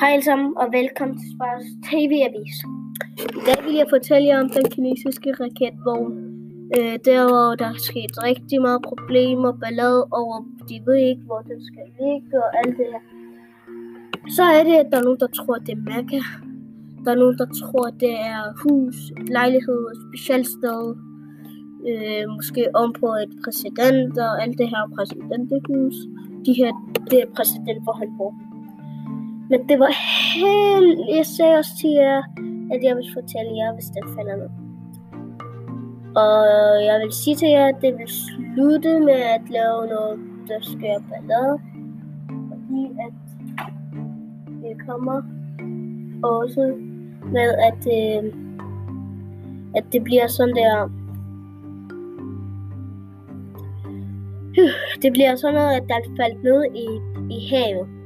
Hej alle sammen, og velkommen til Spars TV-avis. I dag vil jeg fortælle jer om den kinesiske raketvogn. Øh, der hvor der er sket rigtig meget problemer, ballade over, de ved ikke, hvor den skal ligge og alt det her. Så er det, at der er nogen, der tror, det er Mekka. Der er nogen, der tror, det er hus, lejlighed, specialsted. Øh, måske om på et præsident og alt det her præsidenthus. De her, det er præsident, hvor han bor. Men det var helt... Jeg sagde også til jer, at jeg vil fortælle jer, hvis den falder ned. Og jeg vil sige til jer, at det vil slutte med at lave noget, der sker ballade. Fordi at det kommer også med, at, øh, at det bliver sådan der... Det bliver sådan noget, at der er faldt ned i, i havet.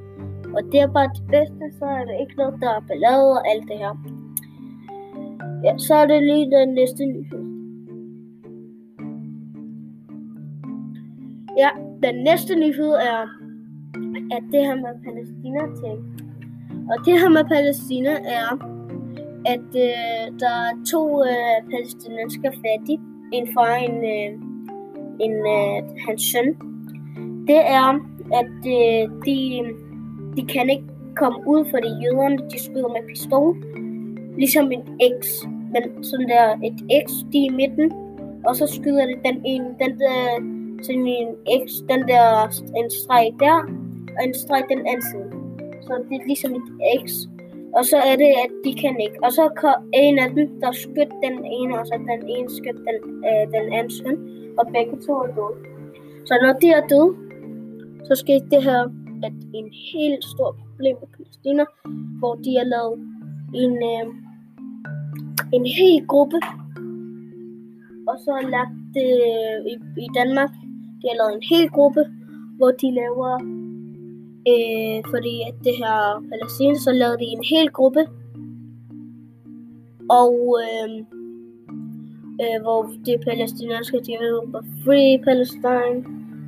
Og det er bare det bedste, så er der ikke noget, der er ballade og alt det her. Ja, så er det lige den næste nyhed. Ja, den næste nyhed er, at det her med Palæstina ting. Og det her med Palæstina er, at øh, der er to øh, palæstinenser fattige. En far en, øh, en øh, hans søn. Det er, at øh, de de kan ikke komme ud, fordi jøderne de skyder med pistol. Ligesom en X, men sådan der et X, de i midten. Og så skyder det den ene, den der, sådan en X, den der, en streg der, og en streg den anden side. Så det er ligesom et X. Og så er det, at de kan ikke. Og så kom en af dem, der skød den ene, og så den ene skød den, øh, den anden søn. Og begge to er døde. Så når de er døde, så skete det her at en helt stor problem med Palæstina, hvor de har lavet en, øh, en hel gruppe, og så har lagt det øh, i, i Danmark, de har lavet en hel gruppe, hvor de laver, øh, fordi at det her Palæstina, så lavede de en hel gruppe, og øh, øh, hvor det palæstinensiske, de hedder Free Palestine,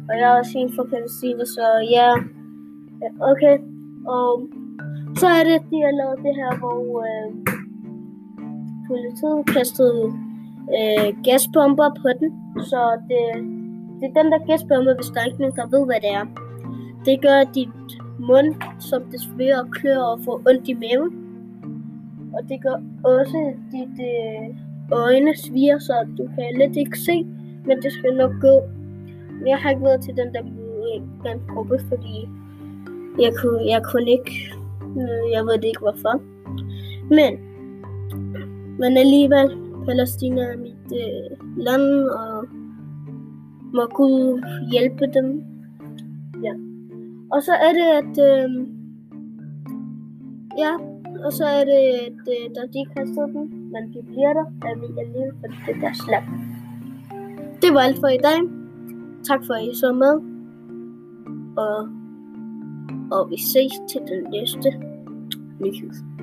og jeg er også en for Palæstina, så ja, Okay, og så er det, at de har lavet det her, hvor øh, politiet kastede øh, gasbomber på den. Så det, det er den der gasbombe, hvis der er ikke nogen, der ved, hvad det er. Det gør dit mund, som det svære og klør og får ondt i maven. Og det gør også dit øh, øjne sviger, så du kan lidt ikke se, men det skal nok gå. Men jeg har ikke været til den der, den gruppe, fordi jeg kunne, jeg kunne ikke. Øh, jeg ved ikke hvorfor. Men, men alligevel, Palæstina er mit øh, land, og må Gud hjælpe dem. Ja. Og så er det, at... Øh, ja, og så er det, at øh, der de kaster dem, men de bliver der, er vi alligevel, fordi det er deres land. Det var alt for i dag. Tak for at I så med. Og og vi ses til den næste nyhed.